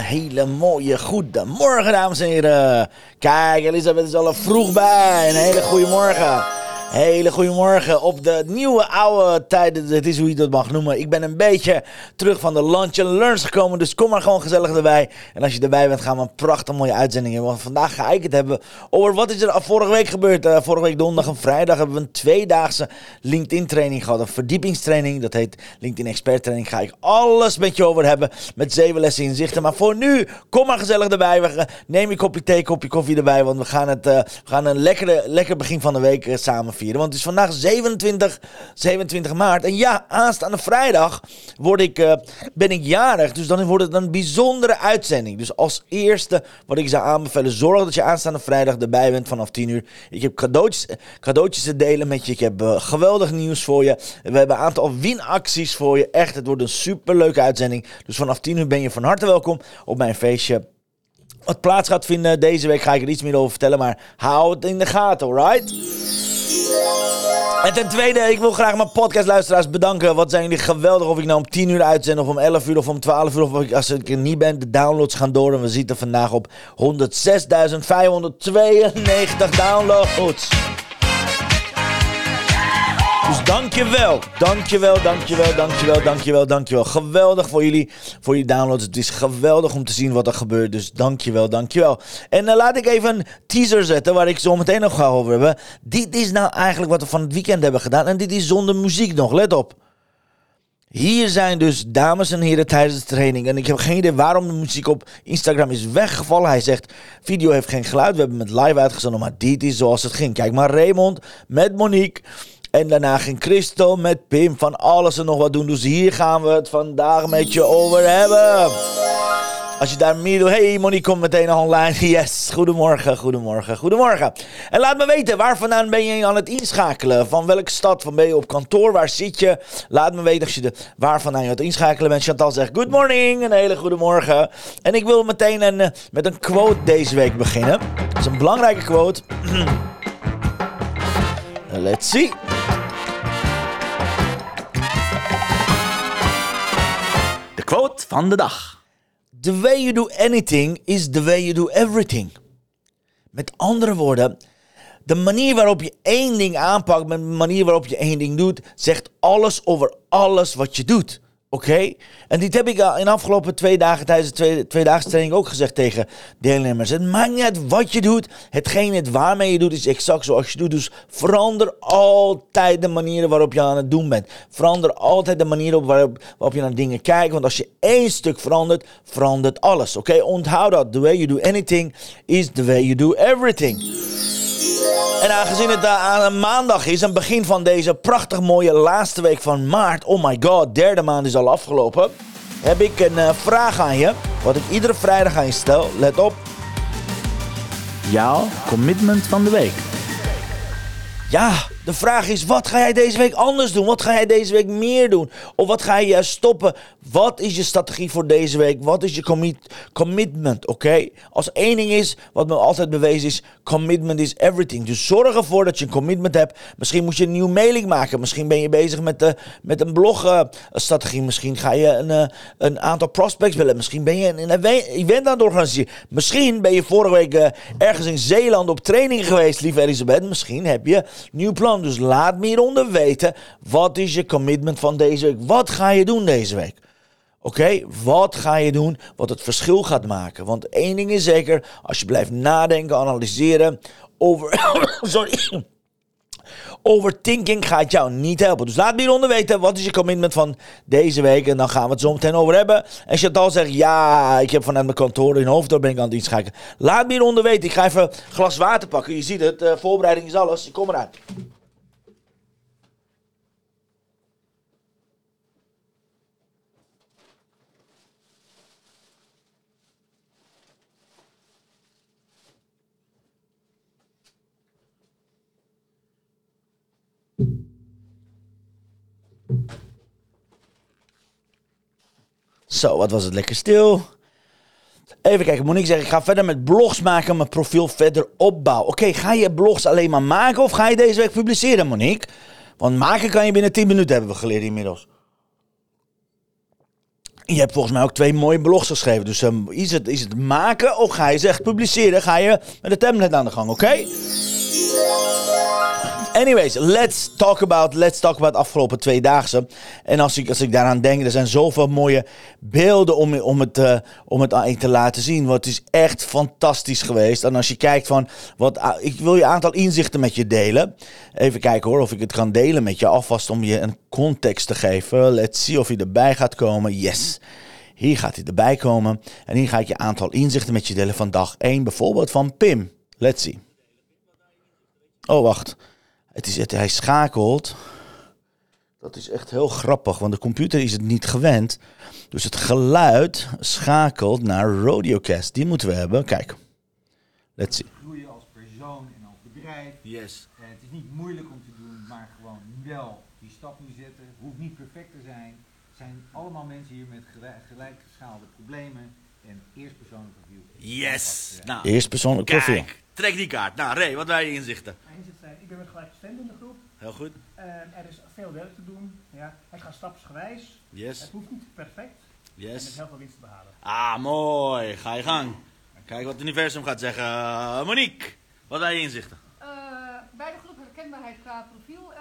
Hele, mooie goedemorgen, dames en heren. Kijk, Elisabeth is al vroeg bij. Een hele goede morgen. Hele goedemorgen op de nieuwe oude tijden. Het is hoe je dat mag noemen. Ik ben een beetje terug van de lunch and learns gekomen. Dus kom maar gewoon gezellig erbij. En als je erbij bent, gaan we een prachtig mooie uitzending hebben. Want vandaag ga ik het hebben over wat is er vorige week gebeurd. Uh, vorige week donderdag en vrijdag hebben we een tweedaagse LinkedIn training gehad. Een verdiepingstraining. Dat heet LinkedIn Expert Training. Ga ik alles met je over hebben. Met zeven lessen inzichten. Maar voor nu, kom maar gezellig erbij. We, neem je kopje thee, kopje koffie erbij. Want we gaan, het, uh, we gaan een lekkere, lekker begin van de week uh, samen Want het is vandaag 27, 27 maart. En ja, aanstaande vrijdag word ik, uh, ben ik jarig. Dus dan wordt het een bijzondere uitzending. Dus als eerste wat ik zou aanbevelen, zorg dat je aanstaande vrijdag erbij bent vanaf 10 uur. Ik heb cadeautjes, cadeautjes te delen met je. Ik heb uh, geweldig nieuws voor je. We hebben een aantal winacties voor je. Echt, het wordt een superleuke uitzending. Dus vanaf 10 uur ben je van harte welkom op mijn feestje wat plaats gaat vinden deze week ga ik er iets meer over vertellen, maar hou het in de gaten, alright? En ten tweede, ik wil graag mijn podcastluisteraars bedanken. Wat zijn jullie geweldig of ik nou om 10 uur uitzend of om 11 uur of om 12 uur. Of als ik er niet ben, de downloads gaan door. En we zitten vandaag op 106.592 downloads. Dus dankjewel, dankjewel, dankjewel, dankjewel, dankjewel, dankjewel. Geweldig voor jullie, voor je downloads. Het is geweldig om te zien wat er gebeurt. Dus dankjewel, dankjewel. En uh, laat ik even een teaser zetten waar ik zo meteen nog ga over hebben. Dit is nou eigenlijk wat we van het weekend hebben gedaan. En dit is zonder muziek nog, let op. Hier zijn dus dames en heren tijdens de training. En ik heb geen idee waarom de muziek op Instagram is weggevallen. Hij zegt, video heeft geen geluid. We hebben het live uitgezonden, maar dit is zoals het ging. Kijk maar, Raymond met Monique. En daarna ging Christel met Pim van alles en nog wat doen. Dus hier gaan we het vandaag met je over hebben. Als je daar meer doet. Hey, Monique komt meteen online. Yes, goedemorgen, goedemorgen, goedemorgen. En laat me weten, waar vandaan ben je aan het inschakelen? Van welke stad? Van ben je op kantoor? Waar zit je? Laat me weten als je de, waar vandaan je aan het inschakelen bent. Chantal zegt, good morning, een hele goede morgen. En ik wil meteen een, met een quote deze week beginnen. Dat is een belangrijke quote. Let's see. De quote van de dag. The way you do anything is the way you do everything. Met andere woorden, de manier waarop je één ding aanpakt, met de manier waarop je één ding doet, zegt alles over alles wat je doet. Oké? En dit heb ik al in de afgelopen twee dagen tijdens de twee, tweedaagse training ook gezegd tegen deelnemers. Het maakt niet uit wat je doet. Hetgeen het waarmee je doet is exact zoals je doet. Dus verander altijd de manieren waarop je aan het doen bent. Verander altijd de manier waarop, waarop je naar dingen kijkt. Want als je één stuk verandert, verandert alles. Oké? Onthoud dat. The way you do anything is the way you do everything. En aangezien het aan een maandag is, een begin van deze prachtig mooie laatste week van maart. Oh my god, derde maand is al afgelopen. Heb ik een uh, vraag aan je, wat ik iedere vrijdag aan je stel. Let op. Jouw commitment van de week. Ja, de vraag is, wat ga jij deze week anders doen? Wat ga jij deze week meer doen? Of wat ga je stoppen? Wat is je strategie voor deze week? Wat is je commit commitment, oké? Als één ding is, wat me altijd bewezen is, commitment is everything. Dus zorg ervoor dat je een commitment hebt. Misschien moet je een nieuwe mailing maken. Misschien ben je bezig met, de, met een blogstrategie. Uh, Misschien ga je een, uh, een aantal prospects willen. Misschien ben je een, event aan het organiseren. Misschien ben je vorige week uh, ergens in Zeeland op training geweest, lieve Elisabeth. Misschien heb je nieuw plan. Dus laat me hieronder weten. Wat is je commitment van deze week? Wat ga je doen deze week? Oké, wat ga je doen wat het verschil gaat maken? Want één ding is zeker, als je blijft nadenken, analyseren over. sorry. Overthinking gaat jou niet helpen. Dus laat me hieronder weten, wat is je commitment van deze week? En dan gaan we het zo meteen over hebben. En Chantal zegt, ja, ik heb vanuit mijn kantoor in Hoofddorp ben ik aan het inschakelen. Laat me hieronder weten, ik ga even een glas water pakken. Je ziet het, uh, voorbereiding is alles. Ik kom eruit. Zo, wat was het lekker stil. Even kijken, Monique zegt, ik ga verder met blogs maken, mijn profiel verder opbouwen. Oké, ga je blogs alleen maar maken of ga je deze week publiceren, Monique? Want maken kan je binnen 10 minuten, hebben we geleerd inmiddels. Je hebt volgens mij ook twee mooie blogs geschreven. Dus um, is, het, is het maken of ga je ze echt publiceren? Ga je met de template aan de gang, oké? Anyways, let's talk about, let's talk about afgelopen tweedaagse. En als ik, als ik daaraan denk, er zijn zoveel mooie beelden om, om, het, uh, om het aan te laten zien. Want het is echt fantastisch geweest. En als je kijkt van, wat, uh, ik wil je een aantal inzichten met je delen. Even kijken hoor, of ik het kan delen met je. Alvast om je een context te geven. Let's see of hij erbij gaat komen. Yes. Hier gaat hij erbij komen. En hier ga ik je aantal inzichten met je delen van dag 1. Bijvoorbeeld van Pim. Let's see. Oh, wacht. Het is, het, hij schakelt. Dat is echt heel grappig, want de computer is het niet gewend. Dus het geluid schakelt naar Rodiocast. Die moeten we hebben. Kijk. Let's see. Groeien als persoon en als bedrijf. Yes. En het is niet moeilijk om te doen, maar gewoon wel die stap nu zetten. Hoeft niet perfect te zijn. Het zijn allemaal mensen hier met gelijkgeschaalde problemen. En eerst persoonlijk profiel. Yes. Nou, Eerst persoonlijk trek die kaart. Nou, Ray, wat waren je inzichten? Mijn inzicht zijn, ik ben met gelijkgestemd in de groep. Heel goed. Eh, er is veel werk te doen. Ja. Ik ga stapsgewijs. Yes, Het hoeft niet perfect. En met yes. heel veel winst te behalen. Ah, mooi. Ga je gang. Kijk wat het universum gaat zeggen. Uh, Monique, wat waren je inzichten? Eh, bij de groep herkenbaarheid qua profiel, eh,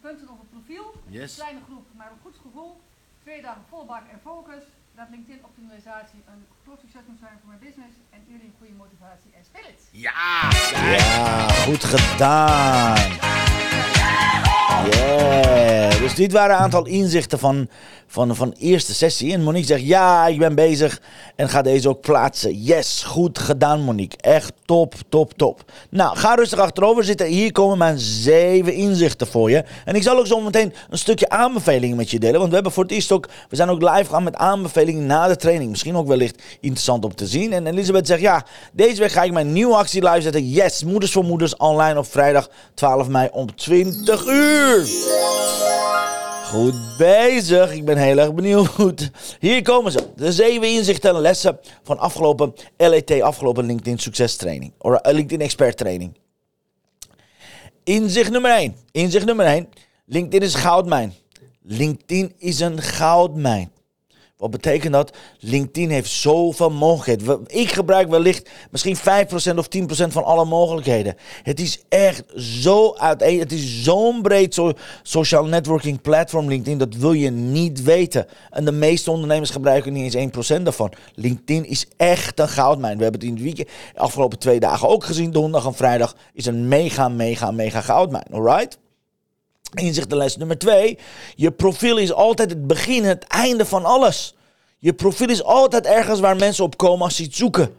punten op het profiel. Yes. Kleine groep, maar een goed gevoel. Twee dagen vol bak en focus. Dat LinkedIn optimalisatie een groot succes moet zijn voor mijn business. En jullie een goede motivatie en spirit. Ja. Ja, goed gedaan. Yeah. Dus dit waren een aantal inzichten van, van, van de eerste sessie. En Monique zegt, ja, ik ben bezig en ga deze ook plaatsen. Yes, goed gedaan Monique. Echt top, top, top. Nou, ga rustig achterover zitten. Hier komen mijn zeven inzichten voor je. En ik zal ook zo meteen een stukje aanbevelingen met je delen. Want we hebben voor het eerst ook, we zijn ook live gegaan met aanbevelingen na de training. Misschien ook wellicht interessant om te zien. En Elisabeth zegt, ja, deze week ga ik mijn nieuwe actie live zetten. Yes, Moeders voor Moeders online op vrijdag 12 mei om 20 uur. Goed bezig. Ik ben heel erg benieuwd. Hier komen ze. De zeven inzichten en lessen van afgelopen LET, afgelopen LinkedIn Succes Training. Of eh, LinkedIn Expert Training. Inzicht nummer 1. Inzicht nummer 1. LinkedIn is een goudmijn. LinkedIn is een goudmijn. Wat betekent dat? LinkedIn heeft zoveel mogelijkheden. Ik gebruik wellicht misschien 5% of 10% van alle mogelijkheden. Het is echt zo uiteen. Het is zo'n breed so social networking platform LinkedIn. Dat wil je niet weten. En de meeste ondernemers gebruiken niet eens 1% daarvan. LinkedIn is echt een goudmijn. We hebben het in het weekend, de afgelopen twee dagen ook gezien. Donderdag en vrijdag is een mega, mega, mega goudmijn. Alright? Inzicht de les nummer twee. Je profiel is altijd het begin, het einde van alles. Je profiel is altijd ergens waar mensen op komen als ze iets zoeken.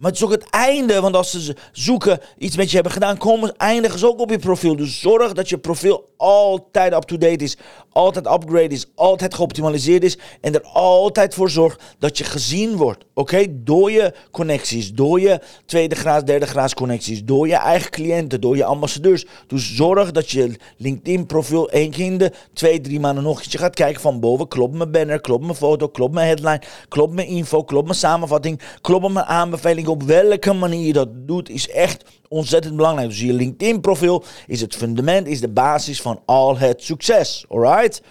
Maar het is ook het einde, want als ze zoeken, iets met je hebben gedaan, komen, eindigen ze ook op je profiel. Dus zorg dat je profiel altijd up-to-date is, altijd upgrade is, altijd geoptimaliseerd is. En er altijd voor zorgt dat je gezien wordt. Oké? Door je connecties, door je tweede graad, derde graads connecties, door je eigen cliënten, door je ambassadeurs. Dus zorg dat je LinkedIn profiel één keer in de twee, drie maanden nog eens gaat kijken van boven. Klopt mijn banner, klopt mijn foto, klopt mijn headline, klopt mijn info, klopt mijn samenvatting, klopt mijn aanbeveling. Op welke manier je dat doet is echt ontzettend belangrijk. Dus je LinkedIn profiel is het fundament, is de basis van al het succes. Alright?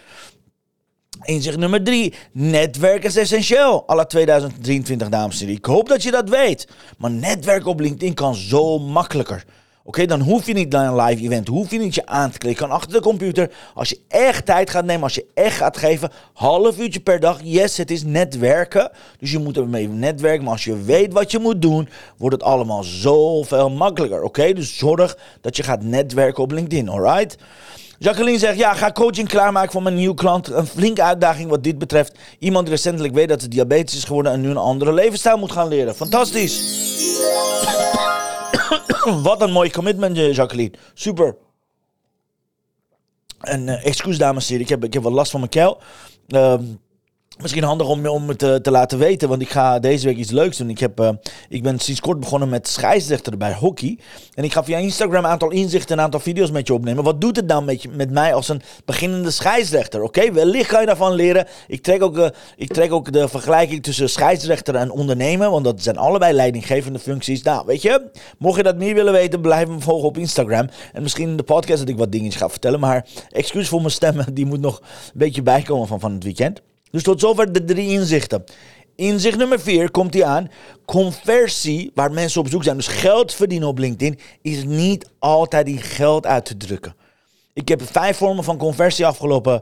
Inzicht nummer drie. Netwerk is essentieel. Alle 2023, dames en heren. Ik hoop dat je dat weet. Maar netwerken op LinkedIn kan zo makkelijker. Oké, dan hoef je niet naar een live event. Hoef je niet je aan te klikken. Achter de computer. Als je echt tijd gaat nemen. Als je echt gaat geven. Half uurtje per dag. Yes, het is netwerken. Dus je moet ermee netwerken. Maar als je weet wat je moet doen. Wordt het allemaal zoveel makkelijker. Oké, dus zorg dat je gaat netwerken op LinkedIn. Alright? Jacqueline zegt, ja, ga coaching klaarmaken voor mijn nieuwe klant. Een flinke uitdaging wat dit betreft. Iemand die recentelijk weet dat ze diabetes is geworden en nu een andere levensstijl moet gaan leren. Fantastisch. wat een mooi commitment, eh, Jacqueline. Super. En eh, excuus dames en heren, ik heb, ik heb wat last van mijn keel. Ehm, Misschien handig om, om het te, te laten weten, want ik ga deze week iets leuks doen. Ik, heb, eh, ik ben sinds kort begonnen met scheidsrechter bij hockey. En ik ga via Instagram een aantal inzichten, een aantal video's met je opnemen. Wat doet het dan met, je, met mij als een beginnende scheidsrechter? Oké, wellicht kan je daarvan leren. Ik trek, ook, eh, ik trek ook de vergelijking tussen scheidsrechter en ondernemer, want dat zijn allebei leidinggevende functies. Nou, weet je, mocht je dat meer willen weten, blijf me volgen op Instagram. En misschien in de podcast dat ik wat dingetjes ga vertellen. Maar excuus voor mijn stem, die moet nog een beetje bijkomen van, van het weekend. Dus tot zover de drie inzichten. Inzicht nummer vier komt hij aan. Conversie, waar mensen op zoek zijn, dus geld verdienen op LinkedIn, is niet altijd in geld uit te drukken. Ik heb vijf vormen van conversie afgelopen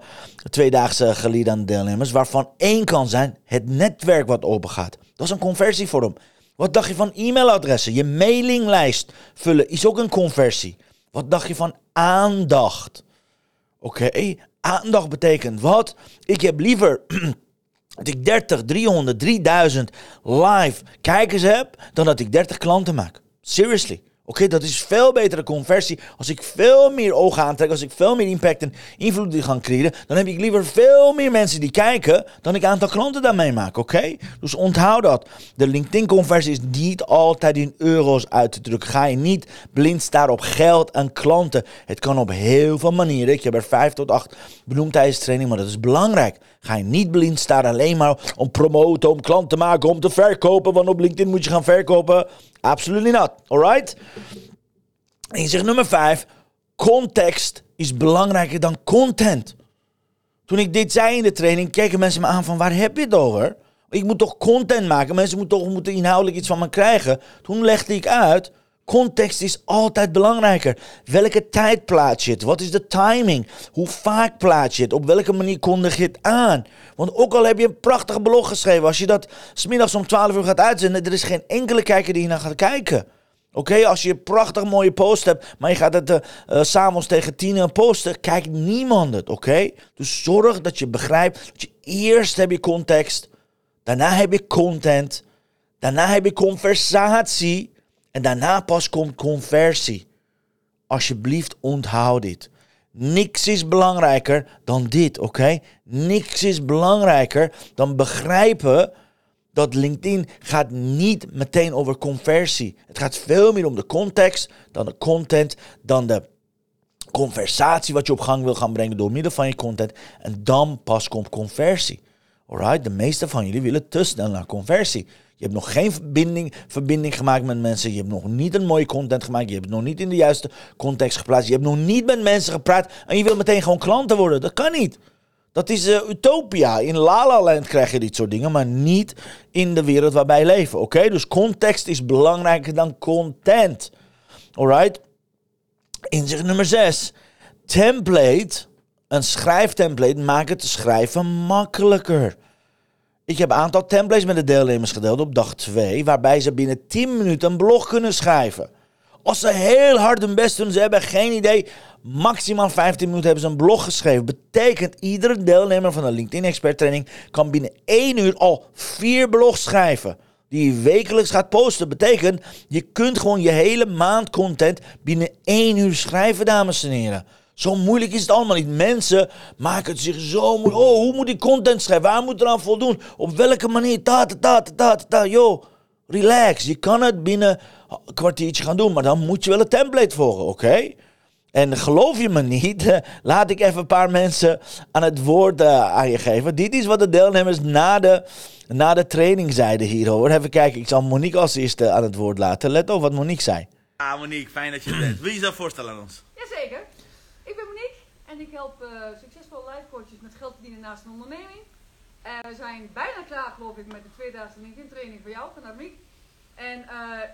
twee dagen geleden aan de deelnemers, waarvan één kan zijn het netwerk wat open gaat. Dat is een conversievorm. Wat dacht je van e-mailadressen? Je mailinglijst vullen is ook een conversie. Wat dacht je van aandacht? Oké, aandacht betekent wat? Ik heb liever dat ik 30, 300, 3000 live kijkers heb dan dat ik 30 klanten maak. Seriously. Oké, dat is veel betere conversie. Als ik veel meer ogen aantrek, als ik veel meer impact en invloed gaan creëren, dan heb ik liever veel meer mensen die kijken dan ik aantal klanten daarmee maak. Oké? Dus onthoud dat. De LinkedIn-conversie is niet altijd in euro's uit te drukken. Ga je niet blind staan op geld en klanten. Het kan op heel veel manieren. Ik heb er vijf tot acht benoemd tijdens training, maar dat is belangrijk. Ga je niet blind staan alleen maar om promoten, om klanten te maken, om te verkopen. Want op LinkedIn moet je gaan verkopen. Absoluut niet. Alright? Inzicht nummer 5. Context is belangrijker dan content. Toen ik dit zei in de training, keken mensen me aan van waar heb je het over? Ik moet toch content maken? Mensen moeten toch moeten inhoudelijk iets van me krijgen? Toen legde ik uit, context is altijd belangrijker. Welke tijd plaats je het? Wat is de timing? Hoe vaak plaats je het? Op welke manier kondig je het aan? Want ook al heb je een prachtige blog geschreven, als je dat smiddags om 12 uur gaat uitzenden, er is geen enkele kijker die naar gaat kijken. Oké, als je een prachtig mooie post hebt, maar je gaat het uh, uh, s'avonds tegen tien posten, kijkt niemand het, oké? Dus zorg dat je begrijpt dat je eerst heb je context, daarna heb je content, daarna heb je conversatie en daarna pas komt conversie. Alsjeblieft onthoud dit. Niks is belangrijker dan dit, oké? Niks is belangrijker dan begrijpen dat LinkedIn gaat niet meteen over conversie. Het gaat veel meer om de context dan de content, dan de conversatie wat je op gang wil gaan brengen door middel van je content. En dan pas komt conversie. Alright, de meeste van jullie willen te snel naar conversie. Je hebt nog geen verbinding, verbinding gemaakt met mensen. Je hebt nog niet een mooie content gemaakt. Je hebt nog niet in de juiste context geplaatst. Je hebt nog niet met mensen gepraat. En je wil meteen gewoon klanten worden. Dat kan niet. Dat is uh, utopia. In La La Land krijg je dit soort dingen, maar niet in de wereld waar wij leven. Oké, dus context is belangrijker dan content. Alright? Inzicht nummer 6. Template, een schrijftemplate, maakt het schrijven makkelijker. Ik heb een aantal templates met de deelnemers gedeeld op dag 2, waarbij ze binnen 10 minuten een blog kunnen schrijven. Als ze heel hard hun best doen, ze hebben geen idee. Maximaal 15 minuten hebben ze een blog geschreven. Betekent iedere deelnemer van de LinkedIn Expert Training kan binnen 1 uur al 4 blogs schrijven. Die je wekelijks gaat posten. Betekent, je kunt gewoon je hele maand content binnen 1 uur schrijven, dames en heren. Zo moeilijk is het allemaal niet. Mensen maken het zich zo moeilijk. Oh, hoe moet ik content schrijven? Waar moet er aan voldoen? Op welke manier? Ta, ta, ta, ta, ta, ta. Yo, relax. Je kan het binnen een kwartiertje gaan doen, maar dan moet je wel een template volgen, oké? En geloof je me niet, laat ik even een paar mensen aan het woord uh, aan je geven. Dit is wat de deelnemers na de, na de training zeiden hierover. Even kijken, ik zal Monique als eerste aan het woord laten. Let op wat Monique zei. Ah, Monique, fijn dat je er bent. Wil je jezelf voorstellen aan ons? Jazeker. Ik ben Monique en ik help uh, succesvolle life coaches met geld verdienen naast een onderneming. Uh, we zijn bijna klaar, geloof ik, met de tweedaagse LinkedIn training voor jou, vanuit Monique. En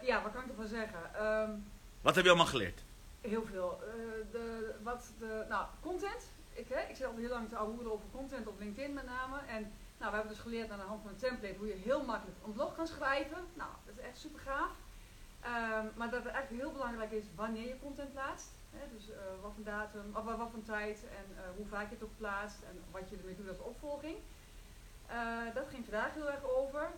ja, wat kan ik ervan zeggen? Um, wat heb je allemaal geleerd? Heel veel. Uh, de, wat de, nou, content. Ik, hè, ik zit al heel lang te ahoeren over content op LinkedIn met name. En nou, we hebben dus geleerd aan de hand van een template hoe je heel makkelijk een blog kan schrijven. Nou, dat is echt super gaaf. Um, maar dat het eigenlijk heel belangrijk is wanneer je content plaatst. Hè, dus uh, wat voor datum, of wat voor tijd en uh, hoe vaak je het ook plaatst en wat je ermee doet als opvolging. dat ging vandaag heel erg over.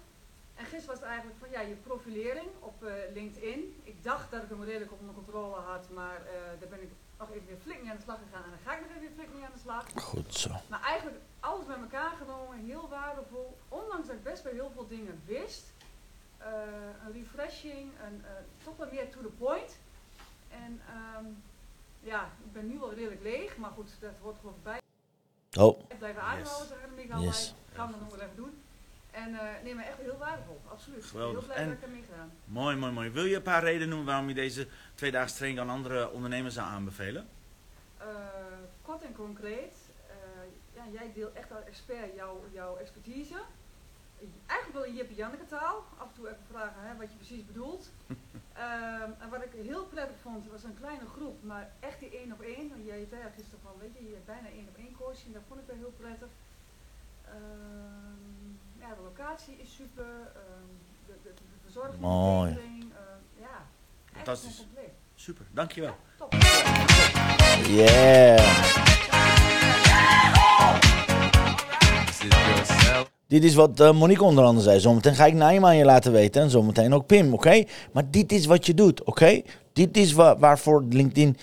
En gisteren was het eigenlijk van ja, je profilering op eh, LinkedIn. Ik dacht dat ik hem redelijk onder controle had, maar eh, daar ben ik nog even weer flink mee aan de slag gegaan. En dan ga ik nog even weer flink mee aan de slag. Goed zo. Maar eigenlijk alles bij elkaar genomen, heel waardevol. Ondanks dat ik best wel heel veel dingen wist. Eh, een refreshing, een, eh, toch wel meer to the point. En ehm, ja, ik ben nu wel redelijk leeg, maar goed, dat hoort gewoon voorbij. Oh, Blijven ademhouden, zeggen de Miguel. Yes. Gaan we dat nog wel even doen. En eh nee, maar echt heel waardevol, absoluut. Geweldig. Heel blij En- dat ik heb meegedaan. Mooi, mooi, mooi. Wil je een paar redenen noemen waarom je deze tweedaagse training aan andere ondernemers zou aanbevelen? Eh, kort en concreet, eh, ja, jij deelt echt als expert jouw, jouw expertise. Eigenlijk wel in Jip Janneke taal. Af en toe even vragen hè, wat je precies bedoelt. Ehm, en wat ik heel prettig vond, was een kleine groep, maar echt die één op één. Want jij zei gisteren van, weet je, je hebt bijna één op één coaching. Dat vond ik wel heel prettig. Ehm, ja, de locatie is super. ehm, de, de, de verzorging, Mooi. de catering, ehm, ja, echt Fantastisch. compleet. Super, dankjewel. Top. yeah. Dit is wat eh, Monique onder andere zei. Zometeen ga ik Naima aan je laten weten. En zometeen ook Pim, oké? Maar dit is wat je doet, oké? Dit is wa- waarvoor LinkedIn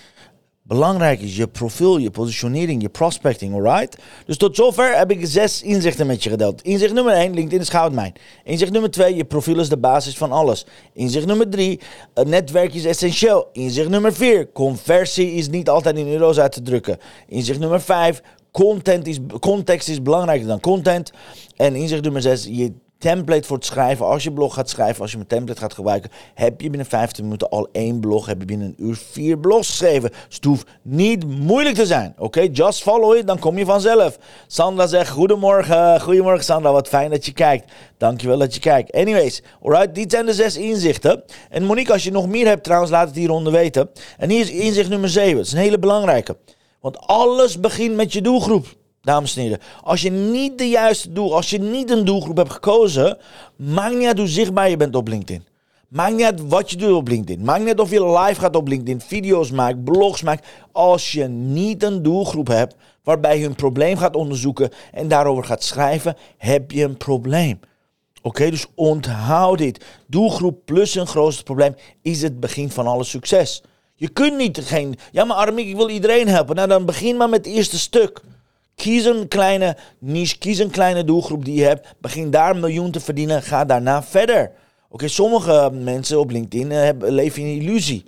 belangrijk is. Je profiel, je positionering, je prospecting, alright? Dus tot zover heb ik zes inzichten met je gedeeld. Inzicht nummer één, LinkedIn is goudmijn. Inzicht nummer twee, je profiel is de basis van alles. Inzicht nummer drie, een netwerk is essentieel. Inzicht nummer vier, conversie is niet altijd in euro's uit te drukken. Inzicht nummer vijf, content is, context is belangrijker dan content. En inzicht nummer 6, je template voor het schrijven. Als je blog gaat schrijven, als je mijn template gaat gebruiken, heb je binnen 15 minuten al één blog. Heb je binnen een uur vier blogs geschreven. Dus het hoeft niet moeilijk te zijn. Oké, just follow it, dan kom je vanzelf. Sandra zegt, goedemorgen. Goedemorgen Sandra, wat fijn dat je kijkt. Dankjewel dat je kijkt. Anyways, alright, dit zijn de zes inzichten. En Monique, als je nog meer hebt trouwens, laat het hieronder weten. En hier is inzicht nummer 7. Dat is een hele belangrijke. Want alles begint met je doelgroep, dames en heren. Als je niet de juiste doel, als je niet een doelgroep hebt gekozen, maakt niet uit hoe zichtbaar je bent op LinkedIn. Maakt niet uit wat je doet op LinkedIn. Maakt niet uit of je live gaat op LinkedIn, video's maakt, blogs maakt. Als je niet een doelgroep hebt waarbij je een probleem gaat onderzoeken en daarover gaat schrijven, heb je een probleem. Oké, dus onthoud dit. Doelgroep plus een grootste probleem is het begin van alle succes. Je kunt niet geen. Ja, maar Armiek, ik wil iedereen helpen. Nou, dan begin maar met het eerste stuk. Kies een kleine niche, kies een kleine doelgroep die je hebt. Begin daar een miljoen te verdienen. Ga daarna verder. Oké, sommige mensen op LinkedIn eh, leven in illusie.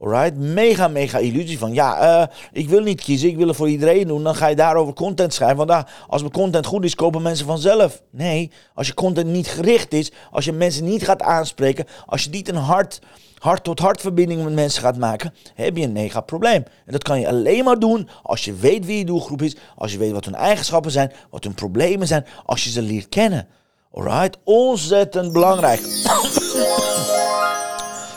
Alright, mega, mega illusie van ja, eh, ik wil niet kiezen, ik wil het voor iedereen doen. Dan ga je daarover content schrijven. Want als mijn content goed is, kopen mensen vanzelf. Nee, als je content niet gericht is, als je mensen niet gaat aanspreken, als je niet een hart, hart-tot-hart verbinding met mensen gaat maken, heb je een mega probleem. En dat kan je alleen maar doen als je weet wie je doelgroep is, als je weet wat hun eigenschappen zijn, wat hun problemen zijn, als je ze leert kennen. Alright, ontzettend belangrijk.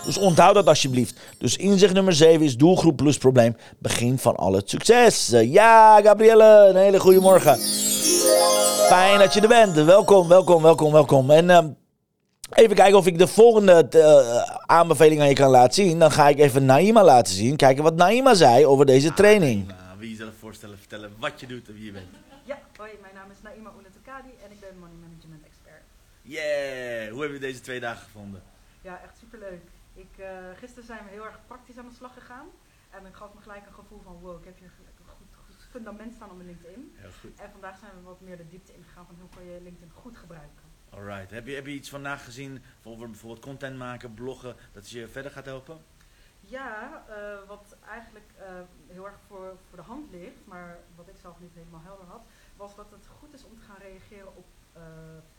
Dus onthoud dat alsjeblieft. Dus inzicht nummer 7 is doelgroep plus probleem. Begin van al het succes. Eh, Ja, Gabrielle, een hele goede morgen. Fijn dat je er bent. Welkom, welkom, welkom, welkom. En ehm, even kijken of ik de volgende eh, aanbeveling aan je kan laten zien. Dan ga ik even Naima laten zien. Kijken wat Naima zei over deze training. Nou, wie jezelf voorstellen, vertellen wat je doet en wie je bent. Ja, hoi, mijn naam is Naima Ouletokadi en ik ben Money Management Expert. Yeah! Hoe heb je deze twee dagen gevonden? Ja, echt superleuk. Ik, eh, gisteren zijn we heel erg praktisch aan de slag gegaan. En ik gaf me gelijk een gevoel van, wow, ik heb hier gelijk een goed, goed fundament staan op LinkedIn. Heel goed. En vandaag zijn we wat meer de diepte ingegaan van hoe kan je LinkedIn goed gebruiken. Alright. Heb je, heb je iets vandaag gezien over bijvoorbeeld content maken, bloggen, dat je verder gaat helpen? Ja, eh, wat eigenlijk eh, heel erg voor, voor de hand ligt, maar wat ik zelf niet helemaal helder had, was dat het goed is om te gaan reageren op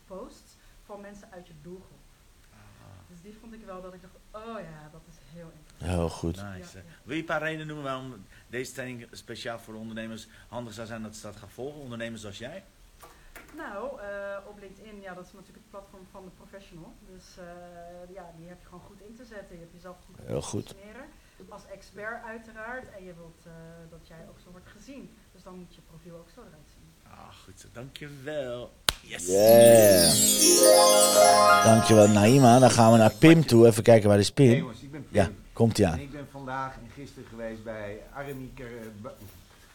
posts van mensen uit je doelgroep. Dus die vond ik wel dat ik dacht, oh ja, dat is heel interessant. Heel goed. Nice. Ja. Wil je een paar redenen noemen waarom deze training speciaal voor de ondernemers handig zou zijn dat ze dat gaan volgen? Ondernemers zoals jij? Nou, eh, op LinkedIn, ja, dat is natuurlijk het platform van de professional. Dus eh, ja, die heb je gewoon goed in te zetten. Je hebt jezelf goed te Heel goed. Als expert uiteraard. En je wilt eh, dat jij ook zo wordt gezien. Dus dan moet je profiel ook zo eruit zien. Ah, goed zo. Dankjewel. Yes! Yeah. Dankjewel Naima. Dan gaan we naar Pim toe. Even kijken waar is Hey, Pim. jongens, ik ben Pim. Ja, komt ie En ik ben vandaag en gisteren geweest bij Aramieker.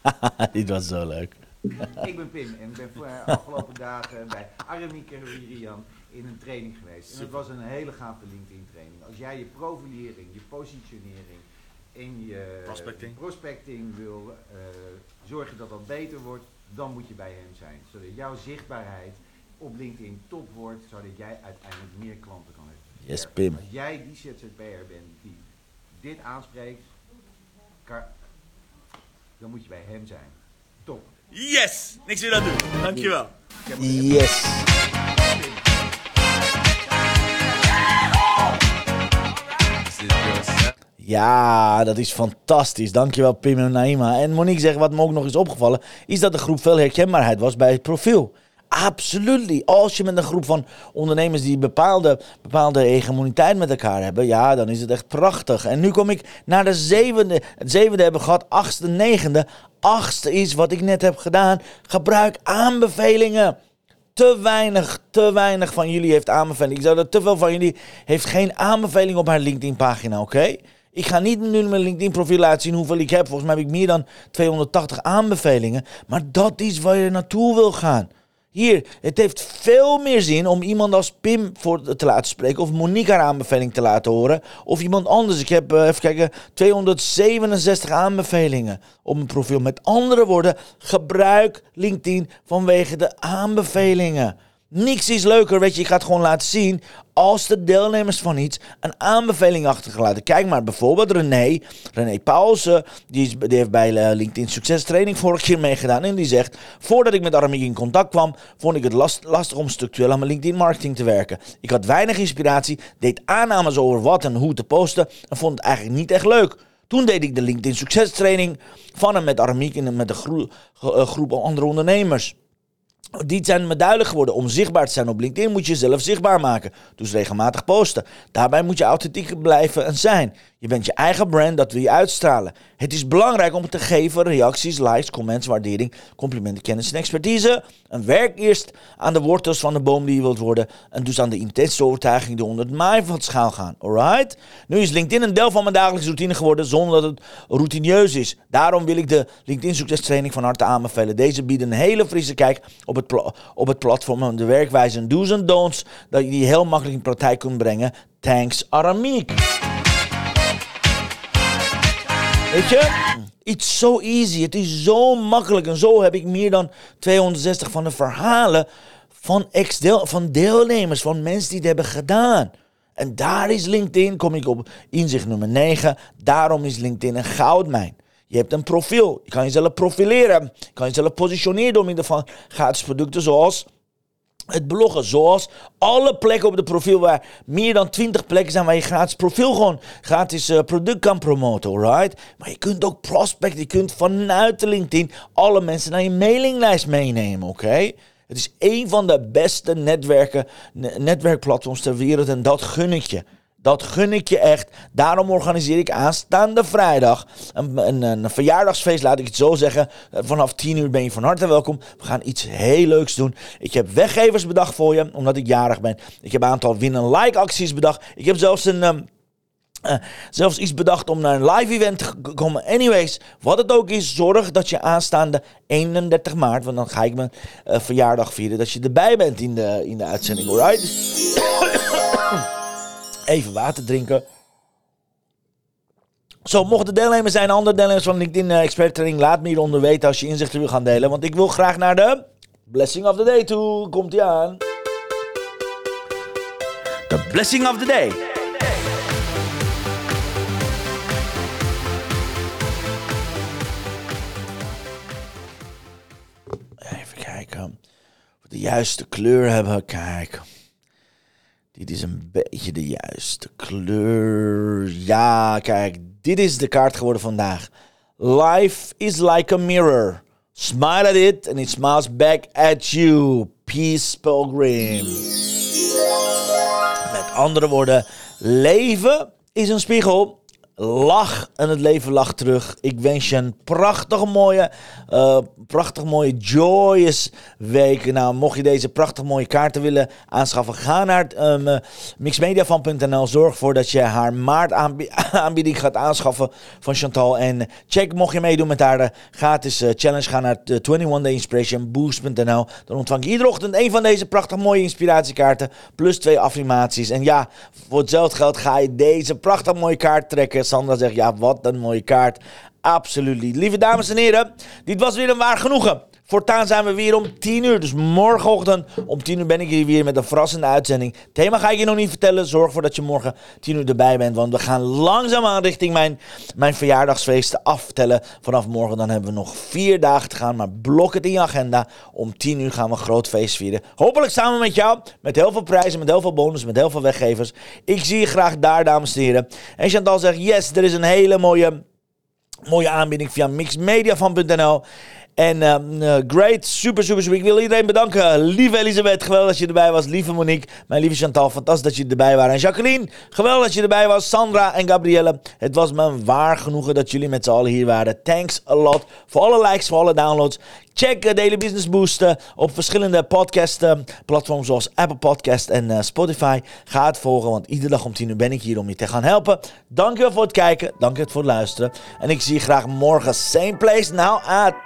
eh, Dit was zo leuk. ik ben Pim en ik ben voor de afgelopen dagen bij Aramieker Wirian in een training geweest. En het was een hele gave LinkedIn training. Als jij je profilering, je positionering en je Prospecting. prospecting wil eh, zorgen dat dat beter wordt, dan moet je bij hem zijn. Zodat jouw zichtbaarheid op LinkedIn top wordt, zodat jij uiteindelijk meer klanten kan hebben. Yes, Pim. Als jij die ZZP'er bent die dit aanspreekt, dan moet je bij hem zijn. Top. Yes! Niks meer aan doen. Dankjewel. Yes. Ja, dat is fantastisch. Dankjewel Pim en Naima. En Monique zegt, wat me ook nog is opgevallen, is dat de groep veel herkenbaarheid was bij het profiel. Absolutely. Als je met een groep van ondernemers die bepaalde, bepaalde hegemoniteit met elkaar hebben, ja, dan is het echt prachtig. En nu kom ik naar de zevende. Het zevende hebben gehad, achtste, negende. Achtste is wat ik net heb gedaan. Gebruik aanbevelingen. Te weinig, te weinig van jullie heeft aanbevelingen. Ik zou dat te veel van jullie heeft geen aanbeveling op haar LinkedIn pagina, oké? Ik ga niet nu mijn LinkedIn profiel laten zien hoeveel ik heb. Volgens mij heb ik meer dan 280 aanbevelingen. Maar dat is waar je naartoe wil gaan. Hier, het heeft veel meer zin om iemand als Pim voor te laten spreken. Of Monique haar aanbeveling te laten horen. Of iemand anders. Ik heb, eh, even kijken, 267 aanbevelingen op mijn profiel. Met andere woorden, gebruik LinkedIn vanwege de aanbevelingen. Niks is leuker, weet je, ik ga het gewoon laten zien. Als de deelnemers van iets een aanbeveling achtergelaten. Kijk maar bijvoorbeeld René, René Paulsen, die, die heeft bij eh, LinkedIn Succes Training vorig keer meegedaan. En die zegt, voordat ik met Aramiek in contact kwam, vond ik het last, lastig om structureel aan mijn LinkedIn marketing te werken. Ik had weinig inspiratie, deed aannames over wat en hoe te posten en vond het eigenlijk niet echt leuk. Toen deed ik de LinkedIn Succes Training van hem met Aramiek en met een eh, groep andere ondernemers. Die zijn me duidelijk geworden. Om zichtbaar te zijn op LinkedIn moet je jezelf zichtbaar maken. Dus regelmatig posten. Daarbij moet je authentiek blijven en zijn. Je bent je eigen brand, dat wil je uitstralen. Het is belangrijk om te geven reacties, likes, comments, waardering, complimenten, kennis en expertise. En werk eerst aan de wortels van de boom die je wilt worden. En dus aan de intense overtuiging die onder het maaien van schaal gaan. Alright? Nu is LinkedIn een deel van mijn dagelijkse routine geworden zonder dat het routineus is. Daarom wil ik de LinkedIn Succes Training van harte aanbevelen. Deze biedt een hele frisse kijk op het, op het platform en de werkwijze en do's en don'ts. Dat je die heel makkelijk in praktijk kunt brengen. Thanks Aramiek. Weet je? It's so easy. Het is zo makkelijk. En zo heb ik meer dan 260 van de verhalen van, ex-deel, van deelnemers, van mensen die het hebben gedaan. En daar is LinkedIn, kom ik op inzicht nummer 9. Daarom is LinkedIn een goudmijn. Je hebt een profiel. Je kan jezelf profileren. Je kan jezelf positioneren door middel van gratis producten zoals het bloggen, zoals alle plekken op de profiel waar meer dan 20 plekken zijn waar je gratis profiel gewoon gratis eh, product kan promoten, alright? Maar je kunt ook prospect, je kunt vanuit de LinkedIn alle mensen naar je mailinglijst meenemen, oké? Het is een van de beste netwerken, ne- netwerkplatforms ter wereld en dat gun ik je. Dat gun ik je echt. Daarom organiseer ik aanstaande vrijdag een, een, een verjaardagsfeest, laat ik het zo zeggen. Eh, Vanaf 10 uur ben je van harte welkom. We gaan iets heel leuks doen. Ik heb weggevers bedacht voor je, omdat ik jarig ben. Ik heb een aantal win-and-like acties bedacht. Ik heb zelfs een... ehm, eh, zelfs iets bedacht om naar een live event te komen. Anyways, wat het ook is, zorg dat je aanstaande 31 maart, want dan ga ik mijn eh, verjaardag vieren, dat je erbij bent in de, in de uitzending, alright? Even water drinken. Zo, mocht er deelnemers zijn, andere deelnemers van LinkedIn eh, Expert Training, laat me hieronder weten als je inzichten wil gaan delen. Want ik wil graag naar de Blessing of the Day toe. Komt ie aan. The blessing of the day. Even kijken. Of we de juiste kleur hebben. Kijk. Dit is een beetje de juiste kleur. Ja, kijk. Dit is de kaart geworden vandaag. Life is like a mirror. Smile at it and it smiles back at you. Peace Pilgrim. Met andere woorden, leven is een spiegel. Lach en het leven lacht terug. Ik wens je een prachtig mooie, eh, prachtig mooie joyous week. Nou, mocht je deze prachtig mooie kaarten willen aanschaffen, ga naar um, mixmediafan.nl. Zorg ervoor dat je haar maart aanbi- aanbieding gaat aanschaffen van Chantal. En check, mocht je meedoen met haar eh, gratis eh, challenge, ga naar de 21 Day. Dan ontvang je iedere ochtend een van deze prachtig mooie inspiratiekaarten. Plus twee affirmaties. En ja, voor hetzelfde geld ga je deze prachtig mooie kaart trekken. Sandra zegt, ja, wat een mooie kaart. Absoluut. Lieve dames en heren, dit was weer een waar genoegen. Voortaan zijn we weer om 10 uur. Dus morgenochtend om 10 uur ben ik hier weer met een verrassende uitzending. Thema ga ik je nog niet vertellen. Zorg ervoor dat je morgen 10 uur erbij bent. Want we gaan langzaamaan richting mijn, mijn verjaardagsfeesten aftellen. Vanaf morgen dan hebben we nog vier dagen te gaan. Maar blok het in je agenda. Om 10 uur gaan we een groot feest vieren. Hopelijk samen met jou. Met heel veel prijzen, met heel veel bonus, met heel veel weggevers. Ik zie je graag daar, dames en heren. En Chantal zegt, yes, er is een hele mooie mooie aanbieding via mixmediafan.nl. En ehm, eh, great, super, super, super. Ik wil iedereen bedanken. Lieve Elisabeth, geweldig dat je erbij was. Lieve Monique, mijn lieve Chantal, fantastisch dat je erbij waren. En Jacqueline, geweldig dat je erbij was. Sandra en Gabrielle, het was me waar genoegen dat jullie met z'n allen hier waren. Thanks a lot voor alle likes, voor alle downloads. Check uh, Daily Business Boost uh, op verschillende podcast uh, platforms zoals Apple Podcast en Spotify. Ga het volgen, want iedere dag om 10 uur ben ik hier om je te gaan helpen. Dankjewel voor het kijken, dankjewel voor het luisteren. En ik zie je graag morgen, same place, now at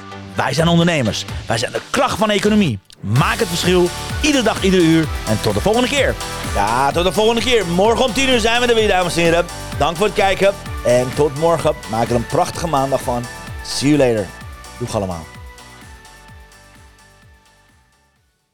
wij zijn ondernemers. Wij zijn de kracht van de economie. Maak het verschil, iedere dag, iedere uur. En tot de volgende keer. Ja, tot de volgende keer. Morgen om 10 uur zijn we er weer, dames en heren. Dank voor het kijken. En tot morgen. Maak er een prachtige maandag van. See you later. Doeg allemaal.